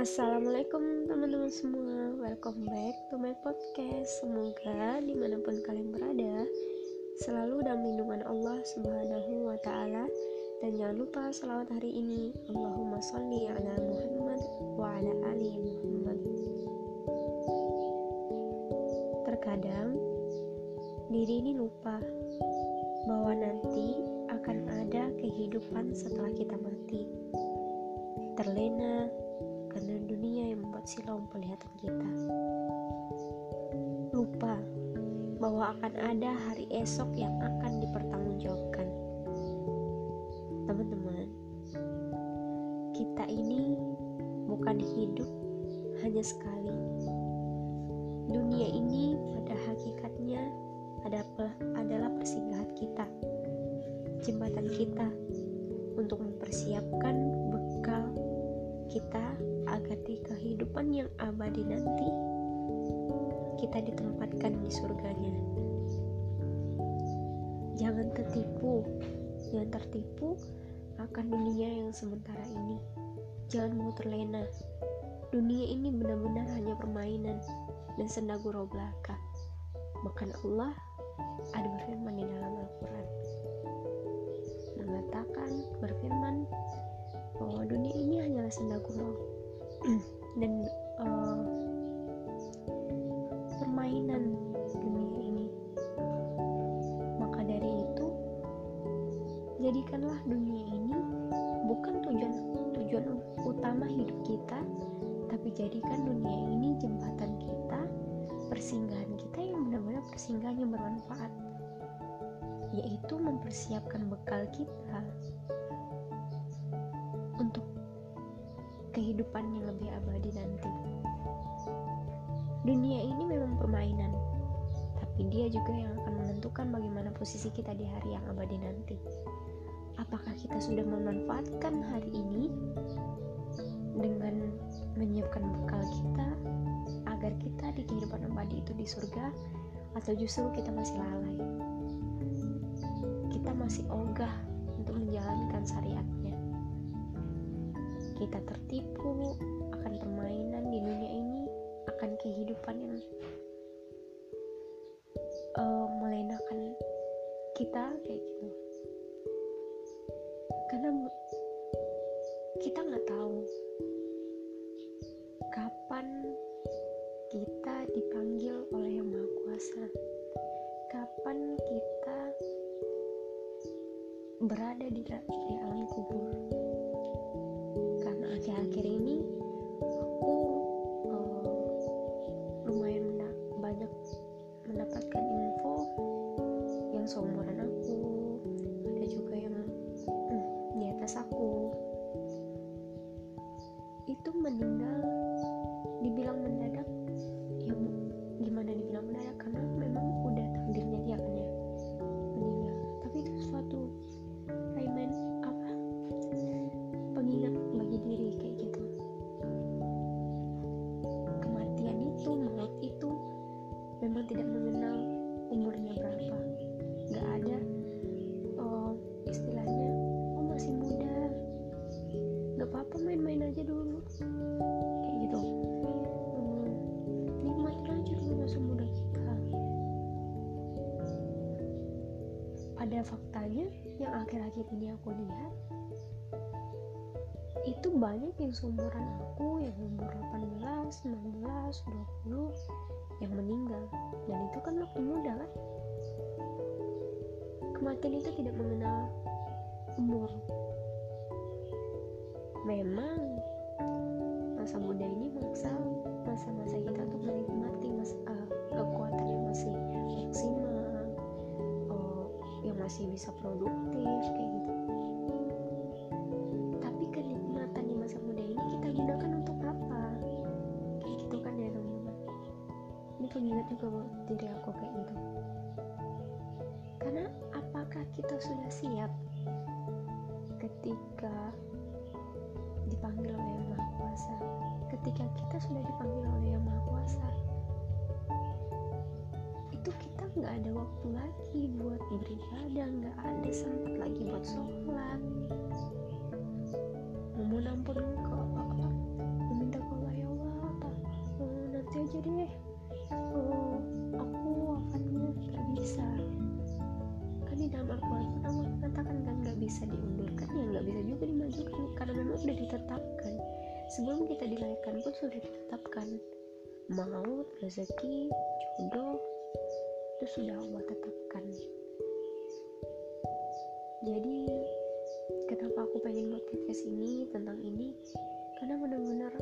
Assalamualaikum teman-teman semua. Welcome back to my podcast. Semoga di mana pun kalian berada Selalu dalam lindungan Allah subhanahu wa ta'ala. Dan jangan lupa salawat hari ini. Allahumma salli ala Muhammad wa ala ali Muhammad. Terkadang Diri ini lupa Bahwa nanti akan ada kehidupan setelah kita mati. Terlena membuat silau penglihatan kita. Lupa bahwa akan ada hari esok yang akan dipertanggungjawabkan. Teman-teman, kita ini bukan hidup hanya sekali. Dunia ini pada hakikatnya adalah persinggahan kita, jembatan kita untuk mempersiapkan bekal kita agar di kehidupan yang abadi nanti kita ditempatkan di surganya. Jangan tertipu, jangan tertipu akan dunia yang sementara ini. Jangan mau terlena. Dunia ini benar-benar hanya permainan dan senda gurau belaka. Bahkan Allah ada berfirman di dalam Al-Quran mengatakan berfirman bahwa dunia ini hanyalah senda gurau dan uh, permainan dunia ini. Maka dari itu jadikanlah dunia ini bukan tujuan tujuan utama hidup kita tapi jadikan dunia ini jembatan kita persinggahan kita yang benar-benar persinggahan yang bermanfaat. Yaitu mempersiapkan bekal kita kehidupan yang lebih abadi nanti. Dunia ini memang permainan, tapi dia juga yang akan menentukan bagaimana posisi kita di hari yang abadi nanti. Apakah kita sudah memanfaatkan hari ini dengan menyiapkan bekal kita agar kita di kehidupan abadi itu di surga atau justru kita masih lalai? Kita masih ogah untuk menjalankan syariatnya kita tertipu akan permainan di dunia ini, akan kehidupan yang uh, melenakan kita kayak gitu. Karena kita nggak tahu kapan kita dipanggil oleh Yang Maha Kuasa, kapan kita berada di, di di atas pada faktanya yang akhir-akhir ini aku lihat itu banyak yang seumuran aku yang umur 18, 19, 20 yang meninggal. Dan itu kan waktu muda kan? Kematian itu tidak mengenal umur. Memang masa muda ini maksa masa-masa kita untuk menikmati masa, uh, masih bisa produktif kayak gitu. Pengingat juga buat diri aku kayak gitu. Karena apakah kita sudah siap ketika dipanggil oleh yang maha kuasa? Ketika kita sudah dipanggil oleh yang maha kuasa kita nggak ada waktu lagi buat beribadah nggak ada sempat lagi buat sholat. Memohon ampun ke apa minta ke Allah ya Allah oh, nanti aja deh. Oh, aku wafatnya nggak bisa. Kan di dalam Al-Quran Allah mengatakan kan nggak bisa diundurkan ya nggak bisa juga dimajukan karena memang sudah ditetapkan. Sebelum kita dilahirkan pun sudah ditetapkan. Maut rezeki jodoh itu sudah Allah tetapkan. Jadi kenapa aku pengen buat podcast ini tentang ini? Karena benar-benar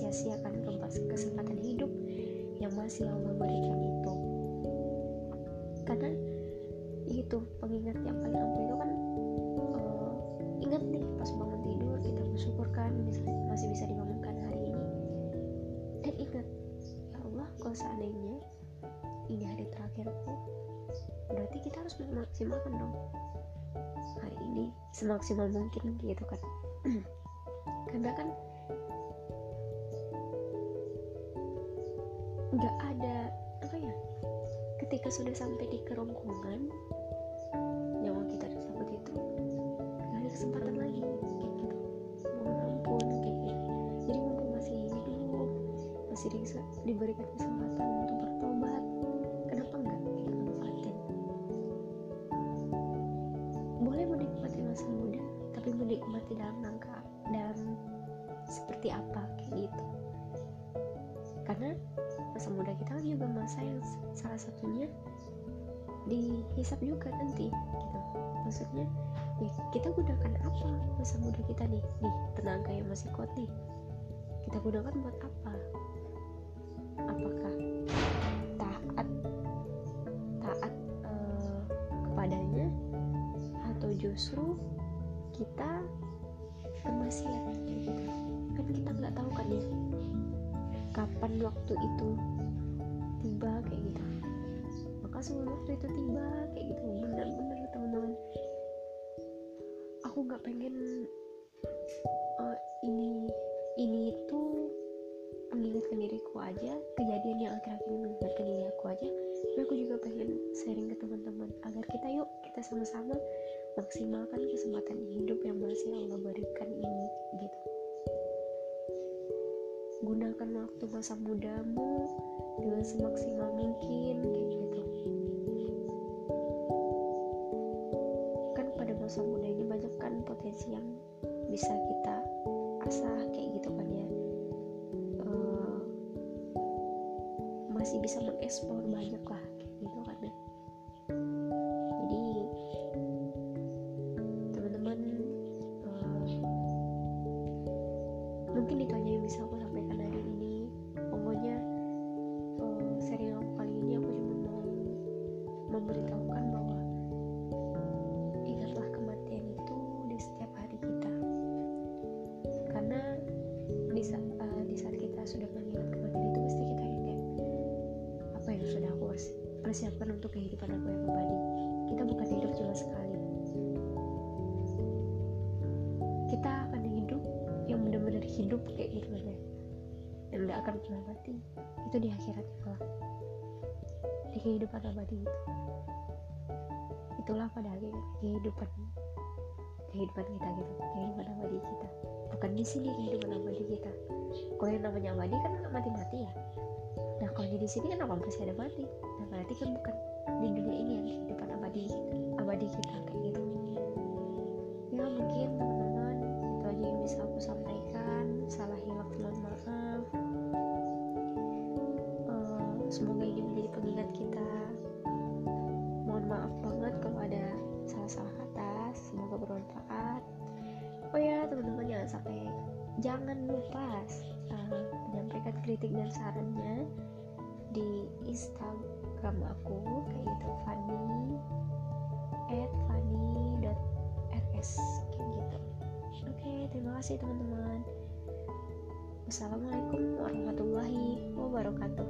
sia-siakan kesempatan hidup yang masih Allah berikan itu. Karena itu pengingat yang paling ampuh itu kan uh, ingat nih pas bangun tidur kita bersyukurkan bisa masih bisa dibangunkan hari ini. Dan ingat ya Allah kalau seandainya ini hari terakhirku berarti kita harus memaksimalkan dong. Hari ini semaksimal mungkin gitu kan. Karena kan nggak ada apa ya ketika sudah sampai di kerongkongan nyawa kita tersebut itu nggak ada kesempatan lagi kayak gitu. Mohon ampun kayak gitu. Jadi mumpung masih hidup masih di, diberikan kesempatan untuk bertobat kenapa enggak kita manfaatin? Boleh menikmati masa muda tapi menikmati dalam rangka dalam seperti apa kayak gitu karena masa muda kita kan juga masa yang salah satunya dihisap juga nanti gitu. Maksudnya ya kita gunakan apa masa muda kita nih? Nih tenaga yang masih kuat nih. Kita gunakan buat apa? Apakah taat taat uh, kepadanya? Atau justru kita bermaksiat gitu kapan waktu itu tiba kayak gitu. Maka sebelum waktu itu tiba kayak gitu bener-bener teman-teman. Aku nggak pengen uh, ini ini itu mengingatkan diriku aja kejadian yang akhir-akhir ini mengingatkan diri aku aja. Tapi aku juga pengen sharing ke teman-teman agar kita yuk kita sama-sama maksimalkan waktu masa mudamu dengan semaksimal mungkin kayak gitu. Kan pada masa muda ini banyak kan potensi yang bisa kita asah kayak gitu kan ya. Uh, masih bisa mengeksplor banyak lah kayak gitu kan ya. Jadi teman-teman uh, mungkin aja yang bisa aku persiapkan untuk kehidupan aku yang abadi. Kita bukan hidup cuma sekali. Kita akan hidup yang benar-benar hidup kayak gitu ya yang gak akan pernah mati. Itu di akhirat kelak. Di kehidupan abadi itu. Itulah pada kehidupan kehidupan kita gitu. Kehidupan abadi kita. Bukan di sini kehidupan abadi kita. Kalau yang namanya abadi kan mati mati ya. Nah kalau di sini kan apa masih ada mati berarti kan bukan di dunia ini yang kehidupan abadi abadi kita kayak gitu. Ya mungkin teman-teman itu aja yang bisa aku sampaikan. Salah hilaf mohon maaf. Uh, semoga ini menjadi pengingat kita. Mohon maaf banget kalau ada salah-salah kata. Semoga bermanfaat. Sampai jangan lupa uh, menyampaikan kritik dan sarannya. di Instagram aku kayak gitu Fanny at fanny.rs kayak gitu. Oke terima kasih teman-teman. Wassalamualaikum warahmatullahi wabarakatuh